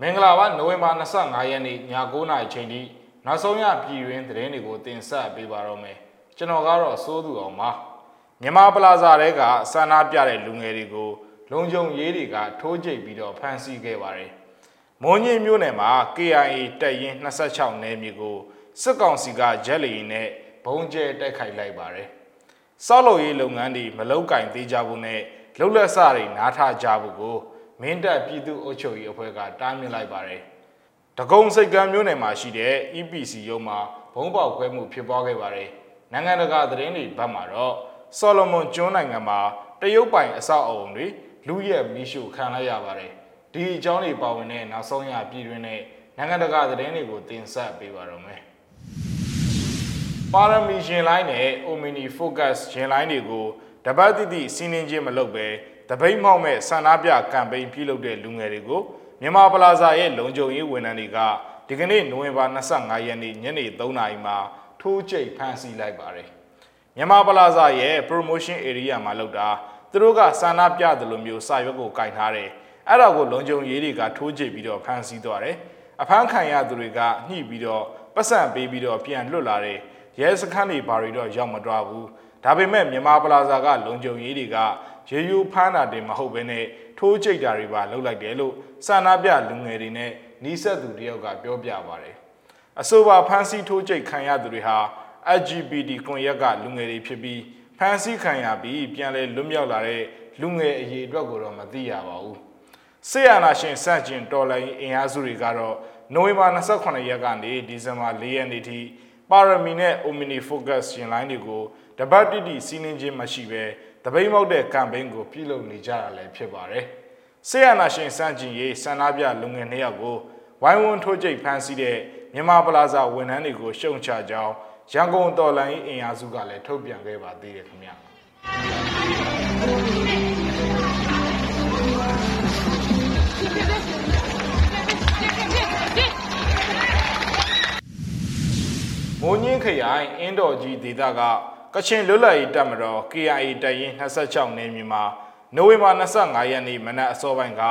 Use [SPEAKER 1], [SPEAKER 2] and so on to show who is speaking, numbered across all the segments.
[SPEAKER 1] မင်္ဂလာပါနိုဝင်ဘာ25ရက်နေ့ည9:00နာရီချိန်ထိနောက်ဆုံးရပြည်တွင်းသတင်းတွေကိုတင်ဆက်ပေးပါတော့မယ်ကျွန်တော်ကတော့စိုးသူအောင်ပါမြန်မာပလာဇာတဲကဆန္ဒပြတဲ့လူငယ်တွေကိုလုံခြုံရေးတွေကထိုးကြိတ်ပြီးတော့ဖမ်းဆီးခဲ့ပါတယ်မွန်ညင်းမြို့နယ်မှာ KIA တပ်ရင်း26နယ်မြေကိုစစ်ကောင်စီကဂျက်လီနဲ့ဘုံကျဲတိုက်ခိုက်လိုက်ပါတယ်စောက်လုပ်ရေးလုပ်ငန်းတွေမလုတ်ကင်သေးကြဘူးနဲ့လှုပ်လက်စတွေနားထကြဘူးကို မင်းတပ်ပြည်သူ့အုပ်ချုပ်ရေးအဖွဲ့ကတားမြစ်လိုက်ပါတယ်။တကုံစိတ်ကမ်းမျိုးနယ်မှာရှိတဲ့ EPC ရုံးမှာဘုံပေါက်ခွဲမှုဖြစ်ပွားခဲ့ပါတယ်။နိုင်ငံတကာသတင်းတွေဘက်မှာတော့ဆော်လမွန်ကျွန်းနိုင်ငံမှာတရုတ်ပိုင်အဆောက်အအုံတွေလူရဲမီးရှို့ခံလိုက်ရပါတယ်။ဒီအကြောင်းတွေပါဝင်တဲ့နောက်ဆုံးရပြည်တွင်းနဲ့နိုင်ငံတကာသတင်းတွေကိုတင်ဆက်ပေးပါတော့မယ်။ပါရမီရှင်လိုင်းနဲ့ Omni Focus ရှင်လိုင်းတွေကိုတပတ်တိတိစီးနှင်းခြင်းမလုပ်ဘဲ တပိတ်မောက်မဲ့ဆန္ဒပြကမ်ပိန်းပြုလုပ်တဲ့လူငယ်တွေကိုမြန်မာပလာဇာရဲ့လုံခြုံရေးဝန်ထမ်းတွေကဒီကနေ့နိုဝင်ဘာ25ရက်နေ့ညနေ3နာရီမှာထိုးကျိတ်ဖမ်းဆီးလိုက်ပါတယ်မြန်မာပလာဇာရဲ့ promotion area မှာလောက်တာသူတို့ကဆန္ဒပြတယ်လို့မျိုးစာရွက်ကိုကင်ထားတယ်အဲ့ဒါကိုလုံခြုံရေးတွေကထိုးကျိတ်ပြီးတော့ဖမ်းဆီးသွားတယ်အဖမ်းခံရသူတွေကညှိပြီးတော့ပတ်စံပေးပြီးတော့ပြန်လွတ်လာတယ်ရဲစခန်းတွေဘာတွေတော့ရောက်မသွားဘူးဒါပေမဲ့မြန်မာပလာဇာကလုံခြုံရေးတွေက ရေယူဖမ်းတာတင်မဟုတ်ဘဲနဲ့ထိုးကြိတ်တာတွေပါလုပ်လိုက်တယ်လို့စာနာပြလူငယ်တွေနဲ့နီးစပ်သူတယောက်ကပြောပြပါတယ်အဆိုပါဖမ်းဆီးထိုးကြိတ်ခံရသူတွေဟာ LGBT ကွန်ရက်ကလူငယ်တွေဖြစ်ပြီးဖမ်းဆီးခံရပြီးပြန်လည်လွတ်မြောက်လာတဲ့လူငယ်အရေးအတွက်ကိုတော့မသိရပါဘူးဆေးရနာရှင်စန့်ကျင်တော်လိုင်းအင်အားစုတွေကတော့နိုဝင်ဘာ28ရက်ကနေဒီဇင်ဘာ4ရက်နေ့ထိ ပါရမီနဲ့ Omni Focus ရှင်လိုင်းတွေကိုတပတ်တိတိစီးနှင်းခြင်းမရှိဘဲတပိတ်မောက်တဲ့ကမ်ပိန်းကိုပြုလုပ်နေကြတာလည်းဖြစ်ပါတယ်။ဆေးရနာရှင်စန့်ကျင်ရေးဆန္ဒပြလူငယ်နှစ်ယောက်ကိုဝိုင်းဝန်းထိုးကြိတ်ဖမ်းဆီးတဲ့မြန်မာပလာဇာဝန်ထမ်းတွေကိုရှုံချကြောင်းရန်ကုန်တော်လိုင်းအင်အားစုကလည်းထုတ်ပြန်ခဲ့ပါသေးတယ်ခင်ဗျာ။ မိုးညင်းခရိုင်အင်းတော်ကြီးဒေသကကချင်လွတ်လပ်ရေးတပ်မတော် KIA တပ်ရင်း26နေမြေမှာနိုဝင်ဘာ25ရက်နေ့မနက်အစောပိုင်းက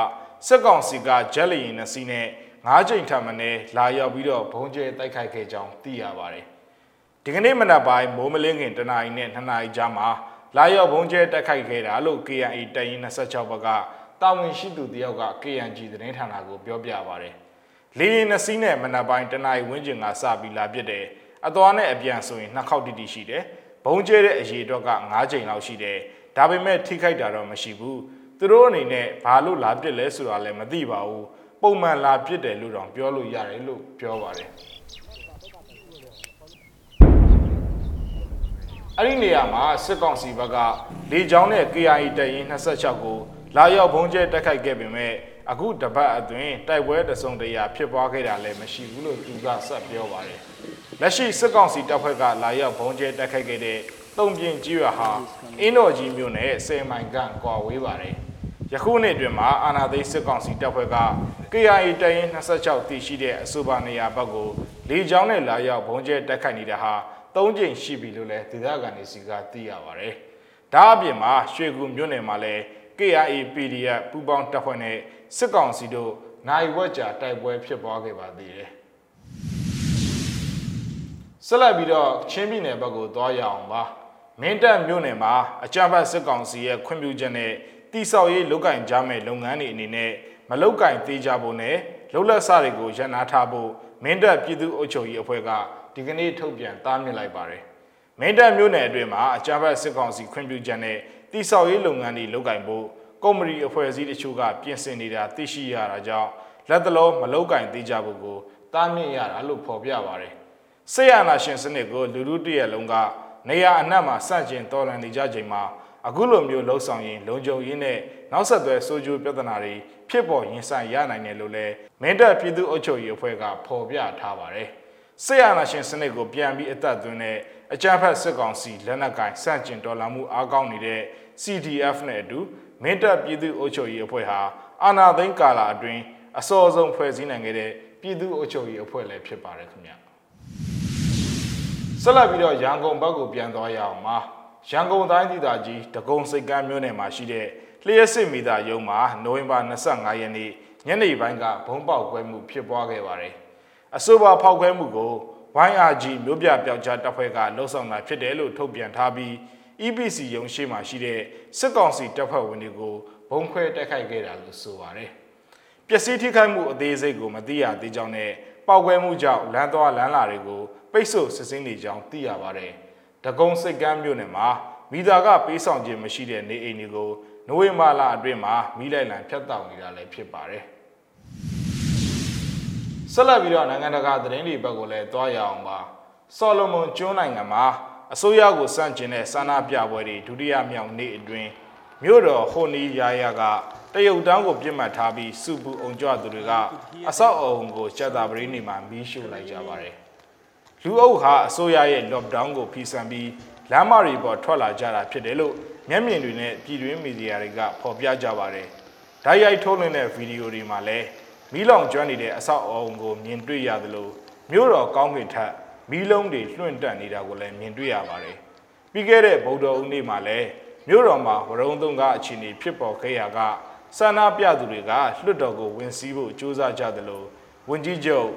[SPEAKER 1] စစ်ကောင်စီကဂျက်လီရင်နှစီနဲ့၅ချိန်ထပ်မံလာရောက်ပြီးတော့ဘုံကျဲတိုက်ခိုက်ခဲ့ကြောင်းသိရပါတယ်။ဒီကနေ့မနက်ပိုင်းမိုးမလင်းခင်တနာရီနဲ့2နာရီကြားမှာလာရောက်ဘုံကျဲတိုက်ခိုက်ခဲ့တာလို့ KIA တပ်ရင်း26ဘက်ကတာဝန်ရှိသူတယောက်က KNG သတင်းဌာနကိုပြောပြပါတယ်။လေရင်နှစီနဲ့မနက်ပိုင်းတနာရီဝန်းကျင်ကစပြီးလာပြစ်တယ်။ အသွားနဲ့အပြန်ဆိုရင်နှစ်ခေါက်တိတိရှိတယ်။ဘုံကျဲတဲ့အရေးအတွက်က9ချိန်လောက်ရှိတယ်ဒါပေမဲ့ထိခိုက်တာတော့မရှိဘူးသူတို့အနေနဲ့ဘာလို့လာပြစ်လဲဆိုတာလည်းမသိပါဘူးပုံမှန်လာပြစ်တယ်လို့တော့ပြောလို့ရတယ်လို့ပြောပါတယ်အဲ့ဒီနေရာမှာစစ်ကောင်စီဘက်ကလေကြောင်းနဲ့ KIA တပ်ရင်း26ကိုလာရောက်ဘုံကျဲတက်ခိုက်ခဲ့ပေမဲ့ အခုတပတ်အတွင်းတိုက်ပွဲတစုံတရာဖြစ်ပွားခဲ့တာလည်းမရှိဘူးလို့သူကဆက်ပြောပါတယ်လက်ရှိစစ်ကောင်စီတပ်ဖွဲ့ကလာရောက်ဘုံကျဲတက်ခိုက်ခဲ့တဲ့တုံပြင်းကြီးရွာဟာအင်းတော်ကြီးမြို့နယ်ဆယ်မိုင်ကကွာဝေးပါတယ်ယခုနှစ်အတွင်းမှာအာနာသိစစ်ကောင်စီတပ်ဖွဲ့က KIA တရင်26တည်ရှိတဲ့အဆိုပါနေရာဘက်ကိုလေကြောင်းနဲ့လာရောက်ဘုံကျဲတက်ခိုက်နေတာဟာ၃ကြိမ်ရှိပြီလို့လည်းဒေသခံတွေစီကသိရပါတယ်ဒါအပြင်မှာရွှေကူမြို့နယ်မှာလည်း KIA PDF ပူးပေါင်းတပ်ဖွဲ့နဲ့စစ်ကောင်စီတို့နိုင်ဝက်ကြာတိုက်ပွဲဖြစ်ပွားခဲ့ပါသေးတယ်ဆက်လက်ပြီးတော့ချင်းပြည်နယ်ဘက်ကိုသွားရအောင်ပါမင်းတပ်မြို့နယ်မှာအကြမ်းဖက်စစ်ကောင်စီရဲ့ခွင့်ပြုချက်နဲ့တိဆောက်ရေးလုပ်ကင်ကြမဲ့လုပ်ငန်းတွေအနေနဲ့မလုပ်ကင်သေးကြဖို့နဲ့လုံလက်စတွေကိုရန်နာထားဖို့မင်းတပ်ပြည်သူ့အုပ်ချုပ်ရေးအဖွဲ့ကဒီကနေ့ထုတ်ပြန်တားမြစ်လိုက်ပါတယ်မင်းတပ်မြို့နယ်အတွင်းမှာအကြမ်းဖက်စစ်ကောင်စီခွင့်ပြုချက်နဲ့ တိဆောက်ရေးလုပ်ငန်းတွေလုပ်ကင်ဖို့ကုမ္ပဏီအဖွဲ့အစည်းတချို့ကပြင်ဆင်နေတာသိရှိရတာကြောင့်လက်တလုံးမလုပ်ကင်သေးကြဖို့ကိုတားမြစ်ရတာလို့ဖော်ပြပါတယ်ဆေးရနာရှင်စနစ်ကိုလူလူတရက်လုံးကနေရာအနှံ့မှာစန့်ကျင်တော်လှန်နေကြချိန်မှာအခုလိုမျိုးလှုပ်ဆောင်ရင်လုံခြုံရေးနဲ့နောက်ဆက်တွဲဆိုးကျိုးပြဿနာတွေဖြစ်ပေါ်ရင်ဆိုင်ရနိုင်တယ်လို့လည်းမင်းတပ်ပြည်သူ့အုပ်ချုပ်ရေးအဖွဲ့ကဖော်ပြထားပါတယ်။ ဆေးရနာရှင်စနစ်ကိုပြန်ပြီးအသက်သွင်းတဲ့အကြမ်းဖက်စစ်ကောင်စီလက်နက်ကင်စန့်ကျင်တော်လှန်မှုအားကောင်းနေတဲ့ CDF နဲ့အတူမင်းတပ်ပြည်သူ့အုပ်ချုပ်ရေးအဖွဲ့ဟာအာဏာသိမ်းကာလအတွင်းအစောဆုံးဖွဲ့စည်းနိုင်ခဲ့တဲ့ပြည်သူ့အုပ်ချုပ်ရေးအဖွဲ့လည်းဖြစ်ပါတယ်ခင်ဗျာဆက်လက်ပြီးတော့ရန်ကုန်ဘက်ကိုပြန်သွားရအောင်ပါရန်ကုန်တိုင်းဒေသကြီးတကုံစိတ်ကမ်းမြို့နယ်မှာရှိတဲ့လျှက်စစ်မိသားရုံးမှာနိုဝင်ဘာ25ရက်နေ့ညညနေပိုင်းကဘုံပေါက်ကွဲမှုဖြစ်ပွားခဲ့ပါတယ်။ အဆိုပါဖောက်ခွဲမှုကို YRG မြို့ပြပျောက်ကြားတပ်ဖွဲ့ကလှုပ်ဆောင်တာဖြစ်တယ်လို့ထုတ်ပြန်ထားပြီး EPC ရုံးရှိမှရှိတဲ့စစ်ကောင်စီတပ်ဖွဲ့ဝင်တွေကိုဘုံခွဲတိုက်ခိုက်ခဲ့တာလို့ဆိုပါတယ်။ပျက်စီးထိခိုက်မှုအသေးစိတ်ကိုမသိရသေးကြောင်းနဲ့ပောက်ကွဲမှုကြောင့်လမ်းသွားလမ်းလာတွေကိုပိတ်ဆို့စစ်ဆေးနေကြောင်းသိရပါတယ်။ဒဂုံစိတ်ကမ်းမြို့နယ်မှာမိသားကပေးဆောင်ခြင်းမရှိတဲ့နေအိမ်တွေကိုနိုဝင်ဘာလအတွင်းမှာမိလိုက်လံဖျက်တောက်နေတာလည်းဖြစ်ပါတယ်။ ဆက်လက်ပြီးတော့နိုင်ငံတကာသတင်းတွေဘက်ကိုလည်းတွားရအောင်ပါ။ဆော်လိုမွန်ကျွန်းနိုင်ငံမှာအစိုးရကိုစန့်ကျင်တဲ့ဆန္ဒပြပွဲတွေဒုတိယမြောက်နေ့အတွင်းမြို့တော်ဟိုနီယာယာကတရုတ်တန်းကိုပြစ်မှတ်ထားပြီးစုပူအောင်ကြသူတွေကအဆောက်အအုံကိုချက်တာပရင်းနေမှာမီးရှို့လိုက်ကြပါတယ်။လူအုပ်ဟာအစိုးရရဲ့ lockdown ကိုဖီဆန်ပြီးလမ်းမတွေပေါ်ထွက်လာကြတာဖြစ်တယ်လို့မျက်မြင်တွေနဲ့ပြည်တွင်းမီဒီယာတွေကဖော်ပြကြပါတယ်။ဓာတ်ရိုက်ထုတ်လွှင့်တဲ့ဗီဒီယိုတွေမှာလည်း မီးလောင်ကျွမ်းနေတဲ့အဆောက်အအုံကိုမြင်တွေ့ရသလိုမြို့တော်ကောင်းကင်ထက်မီးလုံးတွေလွှင့်တက်နေတာကိုလည်းမြင်တွေ့ရပါတယ်။ပြီးခဲ့တဲ့ဗုဒ္ဓဦးနေ့မှာလည်းမြို့တော်မှာဝရုံသုံးကားအခြေအနေဖြစ်ပေါ်ခဲ့ရာကဆန္ဒပြသူတွေကလွှတ်တော်ကိုဝင်စီးဖို့ကြိုးစားကြသလိုဝန်ကြီးချုပ်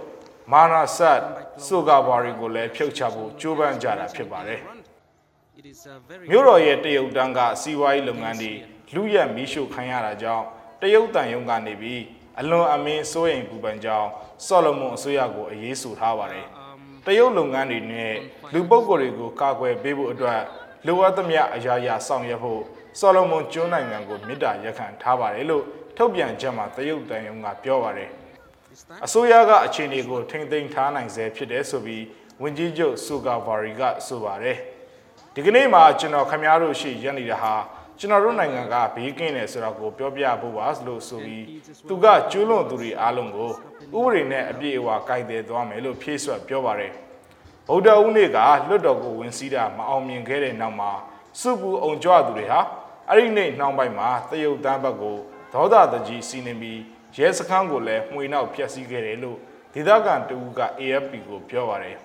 [SPEAKER 1] မာနာဆတ်ဆိုဂါဘာရီကိုလည်းဖြုတ်ချဖို့ကြိုးပမ်းကြတာဖြစ်ပါတယ်။မြို့တော်ရဲ့တရုတ်တန်းကစီးပွားရေးလုပ်ငန်းတွေလူရက်မီးရှို့ခံရတာကြောင့်တရုတ်တန်ယုံကနေပြီး အလွန်အမင်းစိုးရိမ်ပူပန်ကြောင်းဆော်လမွန်အစိုးရကိုအရေးဆိုထားပါတယ်။တရုတ်လုပ်ငန်းတွေနဲ့လူပုဂ္ဂိုလ်တွေကိုကာကွယ်ပေးဖို့အတွက်လိုအပ်သမျှအရာရာဆောင်ရွက်ဖို့ဆော်လမွန်ကျွန်းနိုင်ငံကိုမေတ္တာရက်ခံထားပါတယ်လို့ထုတ်ပြန်ချက်မှာတရုတ်တန်ယုံကပြောပါတယ်။အစိုးရကအခြေအနေကိုထိမ့်သိမ်းထားနိုင်စေဖြစ်တယ်ဆိုပြီးဝန်ကြီးချုပ်ဆူဂါဗာရီကဆိုပါတယ်။ဒီကနေ့မှာကျွန်တော်ခမားတို့ရှိရက်နေတာဟာ ကျွန်တော်တို့နိုင်ငံကဘေးကင်းတယ်ဆိုတာကိုပြောပြဖို့ပါလို့ဆိုပြီးသူကကျူးလွန်သူတွေအားလုံးကိုဥပဒေနဲ့အပြည့်အဝကိုင်တယ်သွားမယ်လို့ဖြည့်ဆွတ်ပြောပါတယ်ဗုဒ္ဓဦးနေ့ကလွတ်တော်ကိုဝင်စည်းတာမအောင်မြင်ခဲ့တဲ့နောက်မှာစုပူအောင်ကြွသူတွေဟာအဲ့ဒီနေ့နှောင်းပိုင်းမှာတရုတ်တန်းဘက်ကိုဒေါသတကြီးစီးနေပြီးရဲစခန်းကိုလည်းမှွေနောက်ဖျက်ဆီးခဲ့တယ်လို့ဒေသခံတဦးက AFP ကိုပြောပါတယ်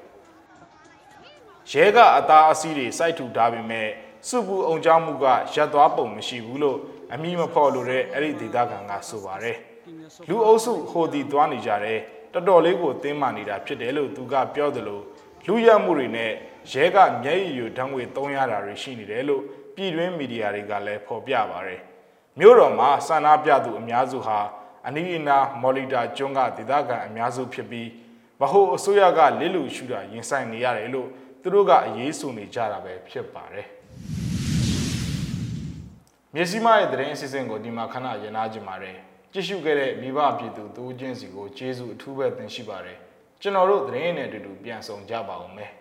[SPEAKER 1] ရဲကအသားအဆီးတွေစိုက်ထူထားပေမဲ့ စုပူအောင်ကြောင်းမှုကရပ်သွားပုံမရှိဘူးလို့အမိမဖော်လို့တဲ့အဲ့ဒီဒေသခံကဆိုပါတယ်လူအုပ်စုဟိုတီသွားနေကြတယ်တော်တော်လေးကိုတင်းမာနေတာဖြစ်တယ်လို့သူကပြောတယ်လို့လူရမှုတွေနဲ့ရဲကမျက်ရည်ယူဓာတ်ငွေသုံးရတာတွေရှိနေတယ်လို့ပြည်တွင်းမီဒီယာတွေကလည်းဖော်ပြပါတယ်မြို့တော်မှာဆန္ဒပြသူအများစုဟာအနီးအနားမော်လီတာကျွန်းကဒေသခံအများစုဖြစ်ပြီးဗဟိုအစိုးရကလစ်လူရှူတာရင်ဆိုင်နေရတယ်လို့သူတို့ကအရေးဆိုနေကြတာပဲဖြစ်ပါတယ် မြစီမရဲ့သတင်းအစီအစဉ်ကိုဒီမှာခဏရနာကြည့်ပါတယ်ကြည့်ရှုခဲ့တဲ့မိဘပြည်သူတူးချင်းစီကိုကျေးဇူးအထူးပဲတင်ရှိပါတယ်ကျွန်တော်တို့သတင်းနဲ့အတူတူပြန်ဆောင်ကြပါဦးမယ်